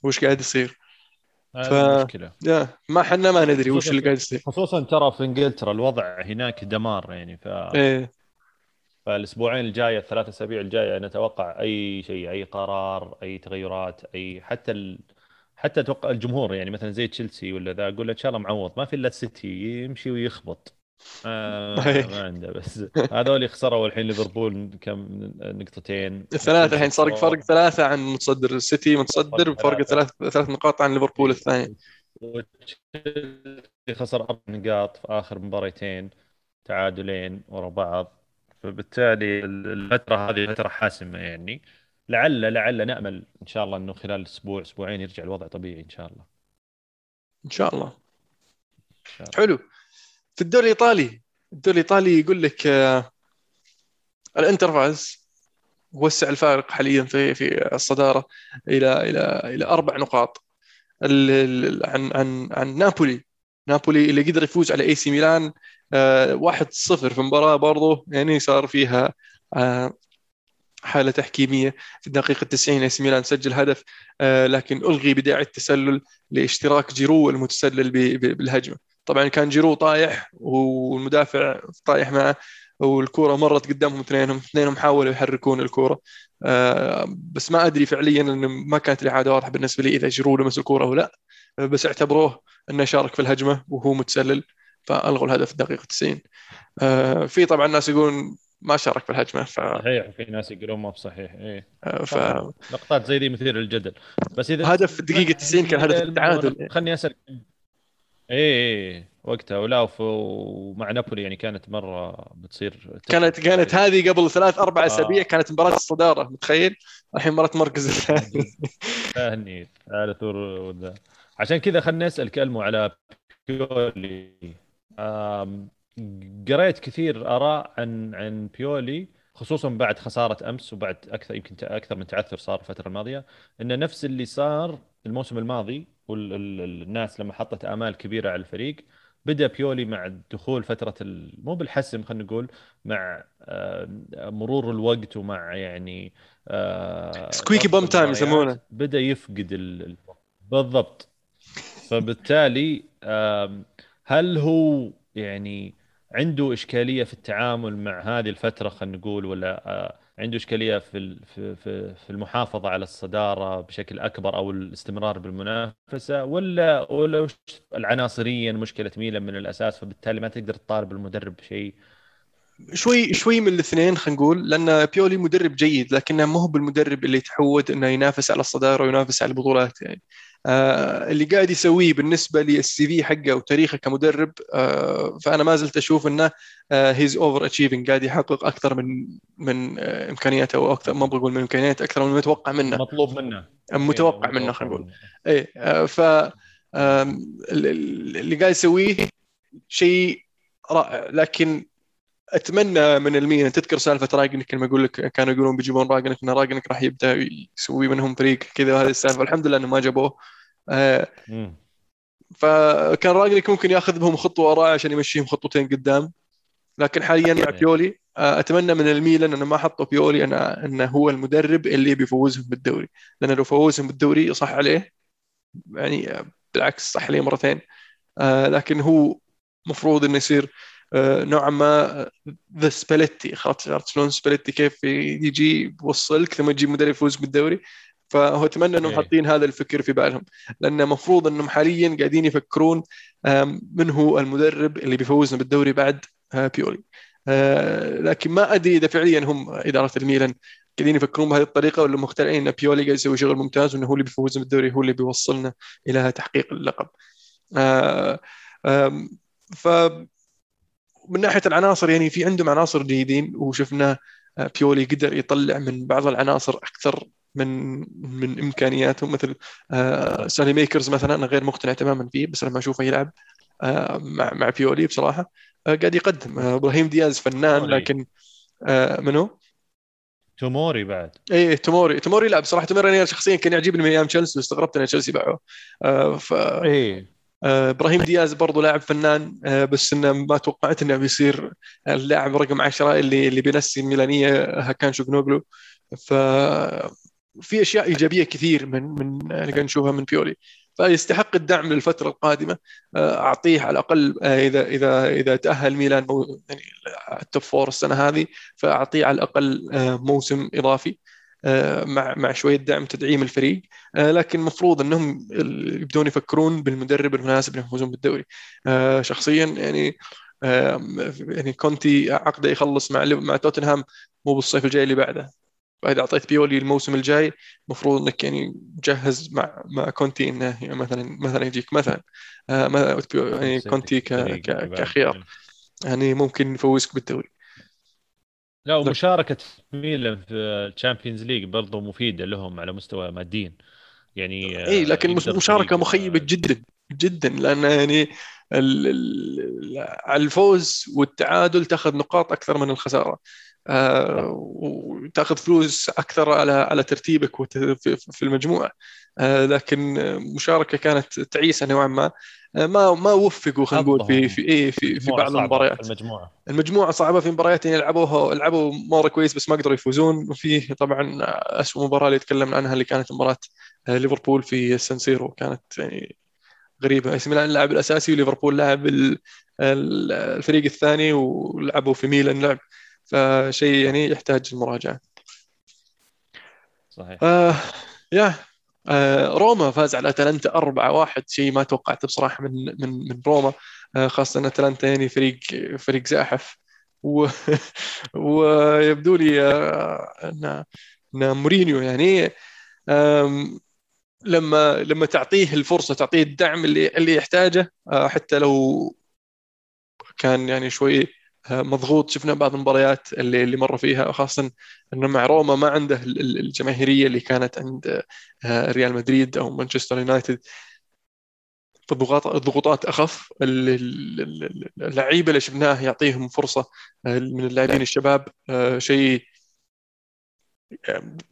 وش قاعد يصير. ف- يا ما حنا ما ندري وش اللي قاعد يصير. خصوصا ترى في إنجلترا الوضع هناك دمار يعني ف... إيه فالأسبوعين الجاية الثلاث أسابيع الجاية نتوقع أي شيء أي قرار أي تغيرات أي حتى ال... حتى أتوقع الجمهور يعني مثلا زي تشيلسي ولا ذا أقول له إن شاء الله معوض ما في إلا السيتي يمشي ويخبط. آه ما عنده بس. هذول خسروا الحين ليفربول كم نقطتين. ثلاثة الحين صار فرق ثلاثة عن متصدر السيتي متصدر بفرق ثلاث ثلاث نقاط عن ليفربول الثاني. خسر أربع نقاط في آخر مباريتين تعادلين ورا بعض. فبالتالي الفترة هذه فترة حاسمة يعني. لعل لعل نأمل إن شاء الله إنه خلال أسبوع أسبوعين يرجع الوضع طبيعي إن شاء الله. إن شاء الله, إن شاء الله. حلو. في الدوري الإيطالي الدوري الإيطالي يقول لك آه الانتر فاز وسع الفارق حاليا في في الصدارة إلى إلى إلى أربع نقاط. عن عن عن نابولي. نابولي اللي قدر يفوز على إي سي ميلان آه 1-0 في مباراة برضه يعني صار فيها آه حالة تحكيمية في الدقيقة 90 إي سي ميلان سجل هدف آه لكن ألغي بداعي التسلل لاشتراك جيرو المتسلل بالهجمة. طبعا كان جيرو طايح والمدافع طايح معه والكرة مرت قدامهم اثنينهم اثنينهم حاولوا يحركون الكرة. آه بس ما أدري فعليا أنه ما كانت الإعادة واضحة بالنسبة لي إذا جيرو لمس الكرة أو لا. بس اعتبروه أنه شارك في الهجمة وهو متسلل فألغوا الهدف في الدقيقة 90 آه في طبعا ناس يقولون ما شارك في الهجمة ف صحيح في ناس يقولون ما بصحيح إيه. آه، ف لقطات زي دي مثيرة للجدل. بس إذا هدف في الدقيقه 90 كان هدف التعادل. خلني اسال إيه إيه وقتها. ولا ومع نابولي يعني كانت مرة بتصير كانت كانت هذه قبل ثلاث أربع آه. أسابيع كانت مباراة الصدارة متخيل؟ الحين مباراه المركز الثاني ثاني ثالث عشان كذا خليني اسال كلمة على بيولي. قريت كثير آراء عن عن بيولي خصوصا بعد خسارة أمس وبعد أكثر يمكن أكثر من تعثر صار الفترة الماضية انه نفس اللي صار الموسم الماضي والناس لما حطت آمال كبيرة على الفريق بدأ بيولي مع دخول فترة مو بالحسم خلينا نقول مع آه، مرور الوقت ومع يعني squeaky bum time يسمونه. بدأ يفقد ال... بالضبط. فبالتالي هل هو يعني عنده إشكالية في التعامل مع هذه الفترة خلينا نقول ولا آه، عنده إشكالية في في المحافظة على الصدارة بشكل أكبر أو الاستمرار بالمنافسة ولا ولا العناصر هي مشكلة ميلان من الأساس فبالتالي ما تقدر تطالب المدرب بشيء؟ شوي شوي من الاثنين خلينا نقول لأن بيولي مدرب جيد لكنه ما هو بالمدرب اللي يتحود إنه ينافس على الصدارة وينافس على البطولات يعني. اللي قاعد يسويه بالنسبة لل CV حقه وتاريخه كمدرب آه فأنا ما زلت أشوف إنه he's overachieving قاعد يحقق أكثر من من آه إمكانياته أو أكثر ما بقول من إمكانيات أكثر من المتوقع منه. مطلوب منه. متوقع إيه منه خلينا نقول. اي آه ف اللي قاعد يسويه شيء رائع لكن أتمنى من الميلان تذكر سالفة راجنك لما أقول لك كانوا يقولون بيجيبون راجنك إن راجنك راح يبدأ يسوي منهم فريق كذا وهذه السالفة. الحمد لله إنه ما جابوه. آه فكان راجنك ممكن ياخذ بهم خطوة وراء عشان يمشيهم خطوتين قدام. لكن حاليا مع بيولي آه أتمنى من الميلان انه ما حطوا بيولي انه, انه هو المدرب اللي بيفوزهم بالدوري. لأنه لو فوزهم بالدوري صح عليه يعني بالعكس صح عليه مرتين. آه لكن هو مفروض إنه يصير نوعا ما زي سباليتي عرفت شلون سباليتي كيف يجي يوصلك ثم يجي مدرب يفوز بالدوري فهو أتمنى إنهم إيه. حاطين هذا الفكر في بالهم لأن المفروض إنهم حاليا قاعدين يفكرون من هو المدرب اللي بيفوزنا بالدوري بعد آه، بيولي آه، لكن ما أدري إذا فعليا هم إدارة الميلان قاعدين يفكرون بهذه الطريقة ولا مقتنعين إن بيولي قاعد يسوي شغل ممتاز وإنه هو اللي بيفوزنا بالدوري هو اللي بيوصلنا إلى تحقيق اللقب. ف من ناحية العناصر يعني في عندهم عناصر جيدين وشفنا آه، بيولي قدر يطلع من بعض العناصر أكثر من من امكانياتهم مثل آه سالي ميكرز مثلا أنا غير مقتنع تماما فيه بس لما أشوفه يلعب آه مع مع بيولي بصراحة آه قاعد يقدم. آه، إبراهيم دياز فنان لكن آه منو؟ توموري بعد. إيه توموري توموري لا بصراحه توموري أنا شخصيا كان يعجبني من أيام تشيلسي واستغربت إن تشيلسي باعوه. آه ف آه، إبراهيم دياز برضو لاعب فنان آه، بس إنه ما توقعت إنه بيصير اللاعب رقم 10 اللي اللي بينسي الميلانية هاكان تشالهانوغلو ف في أشياء إيجابية كثير من من اللي قاعد نشوفها من بيولي. فيستحق الدعم للفترة القادمة آه، أعطيه على الأقل اذا اذا إذا تأهل ميلان يعني ال top four السنة هذه فأعطيه على الأقل موسم إضافي. مع مع شوية دعم تدعيم الفريق. لكن المفروض إنهم يبدون يفكرون بالمدرب المناسب انهم يفوزون بالدوري. شخصيا يعني يعني كونتي عقده يخلص مع مع توتنهام مو بالصيف الجاي اللي بعده. فاذا أعطيت بيولي الموسم الجاي المفروض إنك يعني جهز مع مع كونتي إنه مثلا مثلا يجيك مثلا. يعني كونتي كخيار. يعني ممكن يفوزك بالدوري. لا ومشاركة ميلان في ال Champions League برضه مفيدة لهم على مستوى ماديا. يعني إي لكن مشاركة مخيبة جدا جدا لأن يعني الفوز والتعادل تأخذ نقاط أكثر من الخسارة. آه وتاخذ فلوس أكثر على على ترتيبك في المجموعه آه لكن مشاركة كانت تعيسة نوعا ما. آه ما ما وفقوا خلينا نقول في في إيه في في بعض المباريات. المجموعة. المجموعة صعبة في مباريات يعني لعبوها لعبوا مره كويس بس ما قدروا يفوزون. وفي طبعا اسوء مباراة اللي تكلمنا عنها اللي كانت مباراة ليفربول في سانسيرو كانت يعني غريبة. اسم ميلان اللاعب الأساسي وليفربول لاعب الفريق الثاني ولعبوا في ميلان. لعب فشيء يعني يحتاج المراجعة. صحيح. آه يا آه روما فاز على أتلانتا 4-1 شيء ما توقعته بصراحة من من من روما. آه خاصة ان أتلانتا يعني فريق فريق زاحف. و... ويبدو لي آه أن أن مورينيو يعني لما لما تعطيه الفرصة تعطيه الدعم اللي اللي يحتاجه آه، حتى لو كان يعني شوي مضغوط. شفنا بعض المباريات اللي اللي مر فيها خاصه إنه مع روما ما عنده الجماهيرية اللي كانت عند آه، ريال مدريد أو مانشستر يونايتد. فالضغوطات الضغوطات أخف. اللعيبة اللي شفناه يعطيهم فرصة من اللاعبين الشباب شيء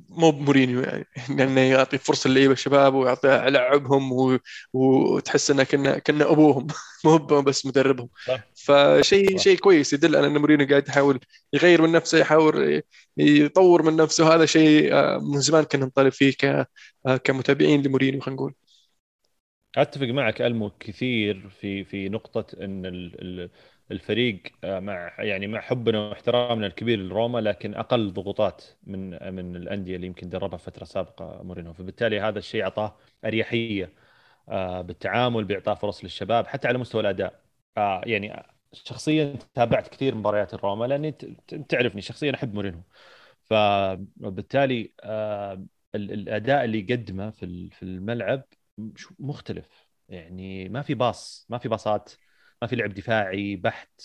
مو بمورينيو يعني. لأنه يعطي فرصة للعيبة الشباب ويعطي يلعبهم و... وتحس إنه كنا كنا أبوهم. مو بس مدربهم. فشيء شيء كويس يدل على إن مورينيو قاعد يحاول يغير من نفسه يحاول يطور من نفسه. هذا شيء آه، من زمان كنا نطالب فيه ك... آه، كمتابعين لمورينيو خلينا نقول. أتفق معك ألمو كثير في في نقطة إن ال... الفريق آه، مع يعني مع حبنا واحترامنا الكبير لروما لكن أقل ضغوطات من من الأندية اللي يمكن دربها فترة سابقة مورينو فبالتالي هذا الشيء أعطاه أريحية آه، بالتعامل باعطاء فرص للشباب حتى على مستوى الأداء. آه، يعني شخصيا تابعت كثير مباريات الروما لأني تعرفني شخصيا أحب مورينو فبالتالي الأداء اللي يقدمه في في الملعب مختلف. يعني ما في باص ما في باصات. ما في لعب دفاعي بحت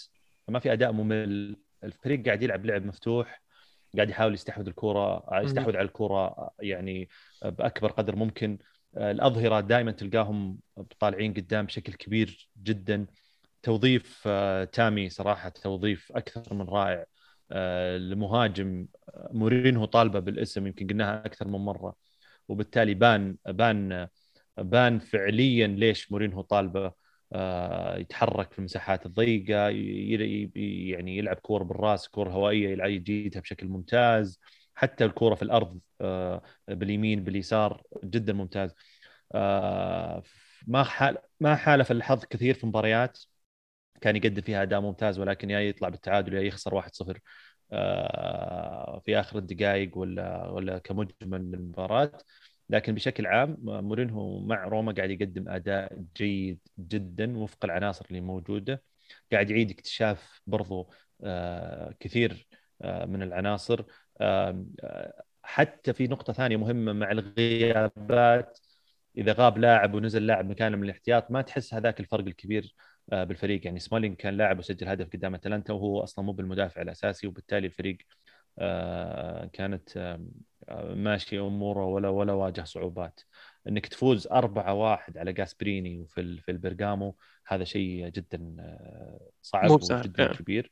ما في أداء ممل. الفريق قاعد يلعب لعب مفتوح قاعد يحاول يستحوذ الكرة يستحوذ على الكرة يعني بأكبر قدر ممكن. الأظهرة دائما تلقاهم طالعين قدام بشكل كبير جدا. توظيف آه، تامي صراحة توظيف أكثر من رائع. المهاجم آه، مورينهو طالبة بالاسم يمكن قلناها أكثر من مرة. وبالتالي بان بان بان فعليا ليش مورينهو طالبة. آه، يتحرك في المساحات الضيقة يعني يلعب كور بالراس كور هوائية يجيدها بشكل ممتاز. حتى الكورة في الأرض آه، باليمين باليسار جدا ممتاز. آه، ما حال ما حالف الحظ كثير في مباريات. كان يقدم فيها أداء ممتاز ولكن يا يطلع بالتعادل يا يخسر 1-0 في آخر الدقائق ولا ولا كمجمل للمباراه لكن بشكل عام مورينهو مع روما قاعد يقدم أداء جيد جدا وفق العناصر اللي موجودة. قاعد يعيد اكتشاف برضو آه، كثير آه، من العناصر. آه، حتى في نقطة ثانية مهمة مع الغيابات. إذا غاب لاعب ونزل لاعب مكانه من الاحتياط ما تحس هذاك الفرق الكبير بالفريق. يعني سمولينج كان لاعب وسجل هدف قدام أتلانتا وهو أصلا مو بالمدافع الأساسي وبالتالي الفريق كانت ماشي أموره ولا ولا واجه صعوبات. إنك تفوز 4 1 على جاسبريني وفي في البرغامو هذا شيء جدا آه، صعب وجدا يعني. كبير.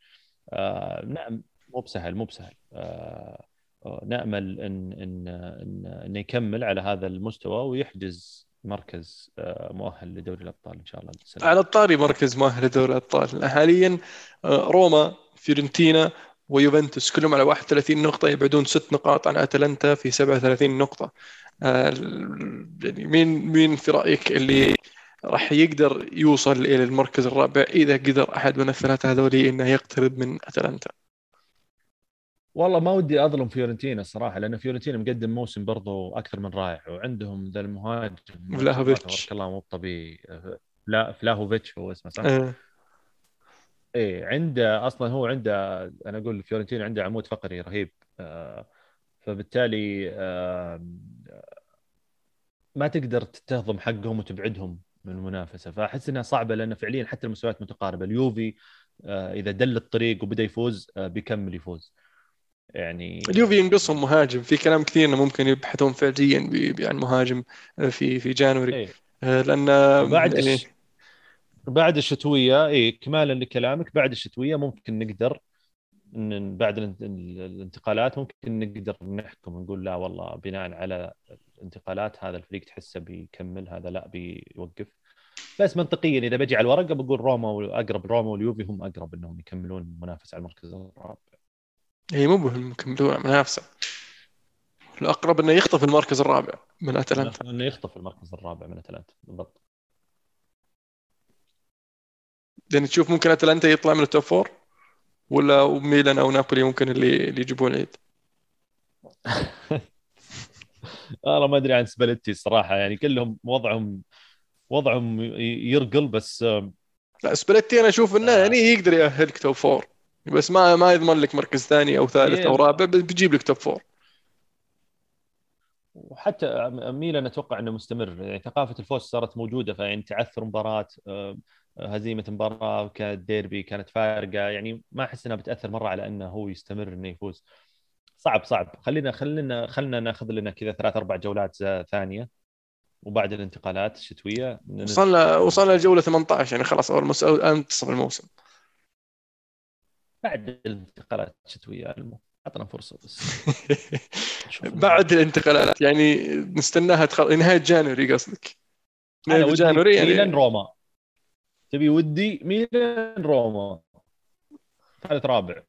آه نعم مو بسهل مو بسهل. آه, آه، نأمل ان ان ان انه يكمل على هذا المستوى ويحجز مركز آه، مؤهل لدوري الأبطال إن شاء الله. السنة. على الطاري مركز مؤهل لدوري الأبطال. حاليا روما فيورنتينا ويوفنتوس كلهم على 31 نقطة يبعدون ست نقاط عن أتلانتا في 37 نقطة آه، يعني مين مين في رأيك اللي راح يقدر يوصل إلى المركز الرابع إذا قدر أحد من الثلاثة هذولي إنه يقترب من أتلانتا والله ما ودي أظلم فيورنتينا الصراحه لأن فيورنتينا مقدم موسم برضو أكثر من رائع وعندهم ذا المهاجم فلاهوفيتش تبارك الله مو طبيعي لا فلاهوفيتش هو اسمه صح؟ آه. إيه عنده أصلا هو عنده أنا أقول فيورنتينا عنده عمود فقري رهيب. آه، فبالتالي آه، ما تقدر تهضم حقهم وتبعدهم من المنافسة. فأحس إنها صعبة لأن فعليا حتى المستويات متقاربة. اليوفي آه، إذا دل الطريق وبدأ يفوز بيكمل يفوز. يعني اليوفي ينقصهم مهاجم في كلام كثير إنه ممكن يبحثون فعليا عن مهاجم في في جانوري. إيه. لأن بعد يعني بعد الشتويه إي كمالا لكلامك بعد الشتويه ممكن نقدر بعد الانتقالات ممكن نقدر نحكم نقول لا والله بناء على الانتقالات هذا الفريق تحسه بيكمل هذا لا بيوقف. بس منطقيا إذا بجي على الورقة بقول روما واقرب روما واليوفي هم أقرب إنهم يكملون المنافسه على المركز الرابع إي مو مهم يكملون المنافسة. الأقرب إنه يخطف المركز الرابع من أتلانتا. إنه يخطف المركز الرابع من أتلانتا بالضبط. يعني تشوف ممكن أتلانتا يطلع من ال top four ولا ميلان أو نابولي ممكن اللي اللي يجيبون العيد والله ما أدري عن سباليتي الصراحه يعني كلهم وضعهم وضعهم يرقل بس لا سباليتي أنا أشوف إنه يعني يقدر يأهلك top four بس ما ما يضمن لك مركز ثاني أو ثالث أو رابع بيجيب لك top four وحتى ميلان أتوقع إنه مستمر يعني ثقافة الفوز صارت موجودة فيعني تعثر مباراة هزيمة مباراة كانت ديربي كانت فارقة. يعني ما أحس إنها بتأثر مرة على إنه هو يستمر إنه يفوز. صعب صعب. خلينا خلينا خلينا ناخذ لنا كذا ثلاث أربع جولات ثانية وبعد الانتقالات الشتوية. وصلنا وصلنا لجولة 18 يعني خلاص أول منتصف الموسم. بعد الانتقالات الشتوية أعطنا فرصة بس. بعد الانتقالات يعني نستناها تخل... نهاية جانوري قصدك. نهاية جانوري يعني. ميلان روما. تبي ودي ميلان روما. ثالث رابع.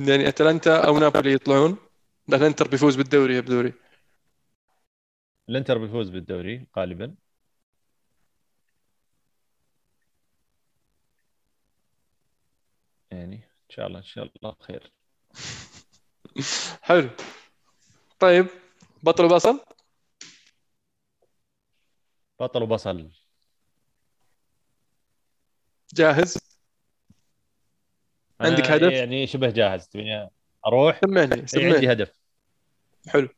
يعني أتلانتا أو نابولي يطلعون؟ الإنتر بيفوز بالدوري يا بدوري. الإنتر بيفوز بالدوري غالبا. يعني إن شاء الله إن شاء الله خير. حلو. طيب بطل وبصل؟ بطل وبصل. جاهز؟ عندك هدف؟ يعني شبه جاهز تبيني أروح؟ سمعني سمعني. عندي هدف. حلو.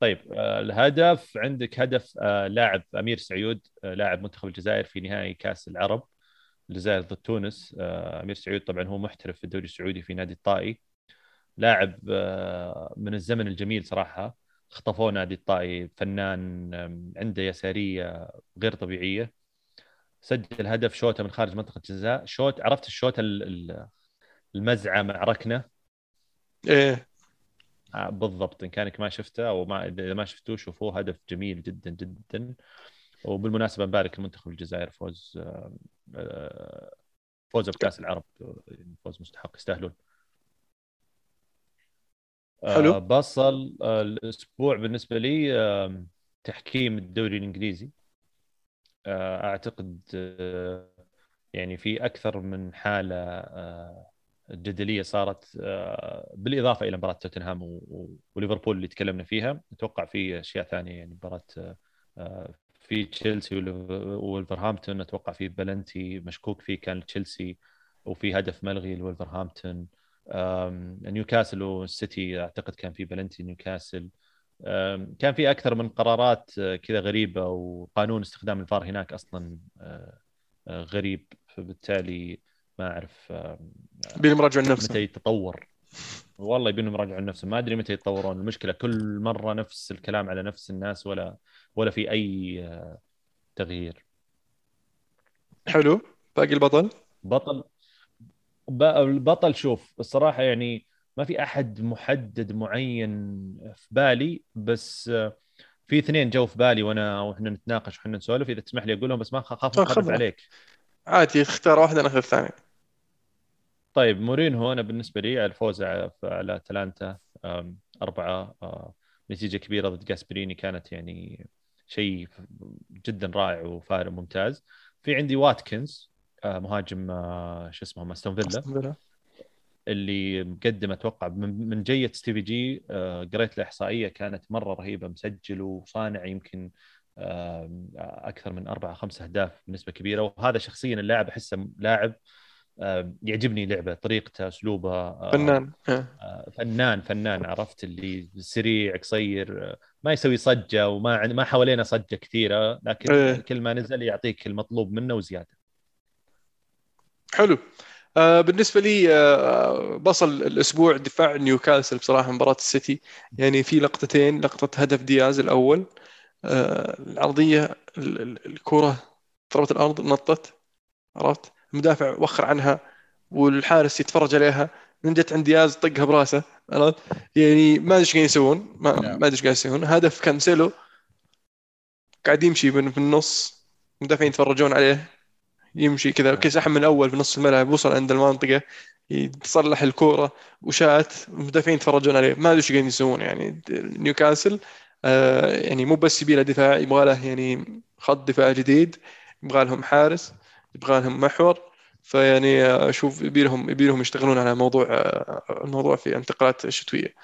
طيب آه، الهدف عندك هدف آه، لاعب أمير سعيود آه، لاعب منتخب الجزائر في نهائي كأس العرب الجزائر ضد تونس. أمير سعيود طبعا هو محترف في الدوري السعودي في نادي الطائي. لاعب من الزمن الجميل صراحة. خطفوه نادي الطائي فنان عنده يسارية غير طبيعية. سجل هدف شوطه من خارج منطقة الجزاء. شوت عرفت الشوطه المزعة مع ركنة؟ إيه. آه، بالضبط. إن كانك ما شفته أو ما إذا ما شفتوه شوفوه. هدف جميل جدا جدا. وبالمناسبة نبارك المنتخب الجزائر فوز آه، آه، فوزه بكأس العرب. فوز مستحق. يستاهلون. حلو. بصل الأسبوع بالنسبة لي تحكيم الدوري الإنجليزي. أعتقد يعني في أكثر من حالة جدلية صارت آه، بالإضافة إلى مباراة توتنهام وليفربول اللي تكلمنا فيها. أتوقع في أشياء ثانية يعني مباراة آه، في تشيلسي وولفرهامبتون. أتوقع في بلنتي مشكوك فيه كان تشيلسي وفي هدف ملغي لولفرهامبتون. نيوكاسل والسيتي أعتقد كان في بلنتي نيوكاسل. كان في أكثر من قرارات آه، كذا غريبة وقانون استخدام الفار هناك أصلا غريب. فبالتالي ما أعرف يبين يراجعون نفسهم متى يتطور. والله يبينهم يراجعون نفسهم ما أدري متى يتطورون. المشكلة كل مرة نفس الكلام على نفس الناس ولا ولا في أي آه، تغيير. حلو. باقي البطل؟ بطل البطل شوف الصراحة يعني ما في أحد محدد معين في بالي بس آه، في اثنين جو في بالي وأنا وإحنا نتناقش وإحنا نسولف إذا تسمح لي اقولهم بس ما اخاف اخرب عليك. عادي اختار واحدة ناخذ الثانية. طيب مورينهو أنا بالنسبة لي الفوز على أتلانتا أربعة آه، نتيجة كبيرة ضد جاسبريني كانت يعني شيء جدا رائع وفارق ممتاز. في عندي واتكنز آه، مهاجم شو اسمه استون فيلا. اللي مقدم أتوقع. من جية ستيفي جي قريت له إحصائية كانت مرة رهيبة مسجل وصانع يمكن أكثر من أربع خمس أهداف بنسبة كبيرة. وهذا شخصيا اللاعب أحسه لاعب يعجبني لعبة طريقته أسلوبه فنان. فنان فنان عرفت؟ اللي سريع قصير ما يسوي صجة وما ما حوالينا صجة كثيرة لكن إيه. كل ما نزل يعطيك المطلوب منه وزيادة. حلو. آه بالنسبة لي آه بصل الأسبوع دفاع نيوكاسل بصراحة مباراة السيتي. يعني في لقطتين لقطة هدف دياز الأول آه العرضية الكرة ضربت الأرض نطت عرفت؟ المدافع وخر عنها والحارس يتفرج عليها من جت عند دياز طقها براسه عرفت؟ يعني ما أدري إيش قاعدين يسوون ما, نعم. ما أدري إيش قاعدين يسوون. هدف كانسيلو قاعد يمشي في النص المدافعين يتفرجون عليه. يمشي كذا. نعم. كيس من الأول في نص الملعب وصل عند المنطقة يتصلح الكورة وشات المدافعين يتفرجون عليه. ما أدري إيش قاعدين يسوون يعني نيوكاسل آه يعني مو بس يبي له دفاع يبغى له يعني خط دفاع جديد يبغى لهم حارس يبغى لهم محور. فيعني أشوف يبي لهم يبي لهم يشتغلون على موضوع آه، الموضوع في انتقالات الشتويه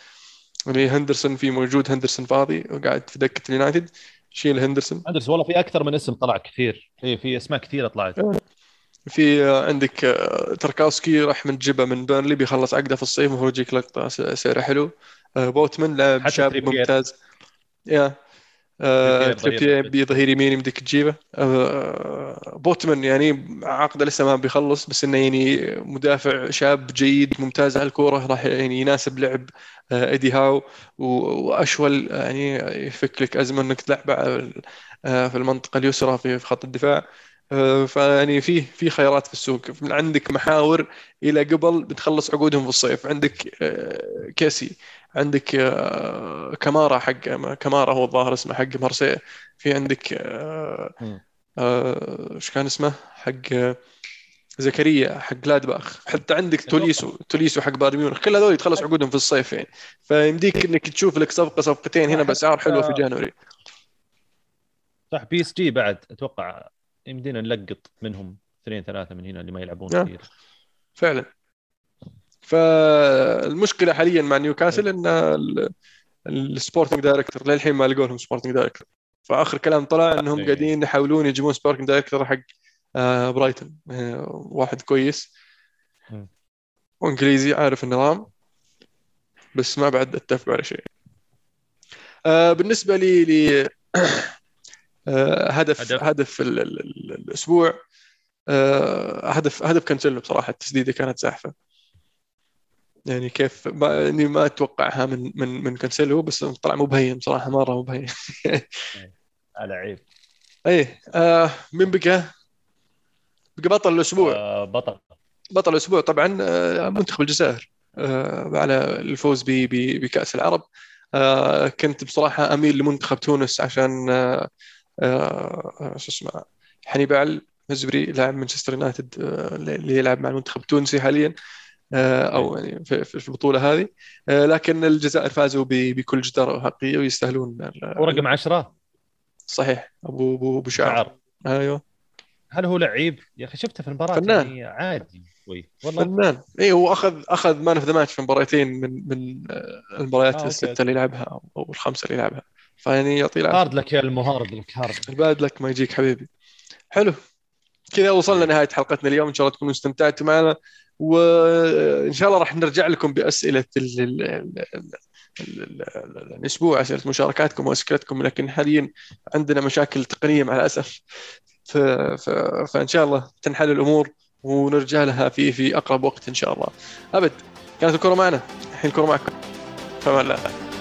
يعني هندرسون في موجود هندرسون فاضي وقاعد في دكة اليونايتد. شيل هندرسون. هندرسون والله في أكثر من اسم طلع كثير. في في أسماء كثيرة طلعت. في عندك آه، تركاوسكي راح من جبه من بيرنلي بيخلص عقده في الصيف وهو يجيك لقطة سعره حلو. آه، بوتمان لاعب شاب ممتاز. yeah. آه، تريبير بظهير يمين يمديك تجيبه. آه، بوتمان يعني عقده لسه ما بيخلص بس إنه يعني مدافع شاب جيد ممتاز على الكورة راح يعني يناسب لعب آه، ايدي هاو. وأشول يعني يفك لك أزمة إنك تلعب في المنطقة اليسرى في خط الدفاع. فيعني في في خيارات في السوق. من عندك محاور إلى قبل بتخلص عقودهم في الصيف. عندك كيسي. عندك آه، كمارا حق كمارا هو الظاهر اسمه حق مارسي. في عندك آه، آه، إيش كان اسمه؟ حق زكريا حق جلادباخ. حتى عندك توليسو. توليسو حق بايرن ميونخ. كل هذول يتخلص عقودهم في الصيف يعني. فيمديك إنك تشوف لك صفقة صفقتين هنا بأسعار حلوة في January. صح بي إس جي بعد أتوقع يمدينا نلقط منهم اثنين ثلاثة من هنا اللي ما يلعبون كثير. فعلا. فالمشكلة حاليا مع نيوكاسل إن ال sporting director للحين ما لقوا لهم sporting director فآخر كلام طلع إنهم إيه. قاعدين يحاولون يجيبون sporting director حق آه، برايتون آه، واحد كويس. وإنجليزي عارف النظام بس ما بعد أتفق على شيء. آه، بالنسبة لي ل هدف هدف, هدف الأسبوع. هدف هدف كانسيلو بصراحة التسديدة كانت زاحفه يعني كيف ما إني ما أتوقعها من من من كانسيلو بس طلع مبين صراحة مرة مبين لعيب إيه آه من بقى؟ بقى بطل الأسبوع. آه بطل. بطل الأسبوع. طبعا آه منتخب الجزائر آه على الفوز بكأس العرب. آه كنت بصراحة أميل لمنتخب تونس عشان آه آه شو اسمه حنيبال مزبري لاعب مانشستر يونايتد آه اللي يلعب مع المنتخب التونسي حاليا آه، أو يعني في البطولة هذه. آه، لكن الجزائر فازوا بكل جدارة وحقيه ويستاهلون ورقم 10 صحيح ابو ابو أبو شعر. أيوه. هل هو لعيب؟ يا أخي شفته في المباراة فنان. يعني عادي شوي. والله فنان. اي هو اخذ أخذ man of the match في مباراتين من من آه، المباريات آه الستة اللي يلعبها أو الخمسة اللي يلعبها. فيعني يعطيه العافية. hard luck يا ال hard luck hard ال bad luck ما يجيك حبيبي. حلو. كذا وصلنا نهاية حلقتنا اليوم. إن شاء الله تكونوا استمتعتوا معنا. وإن شاء الله راح نرجع لكم بأسئلة الأسبوع أسئلة مشاركاتكم وأسئلتكم. لكن حاليا عندنا مشاكل تقنية مع الأسف. ف... ف... فإن شاء الله تنحل الأمور ونرجع لها في في أقرب وقت إن شاء الله. أبد كانت الكره معنا. الحين الكره معكم. فما الله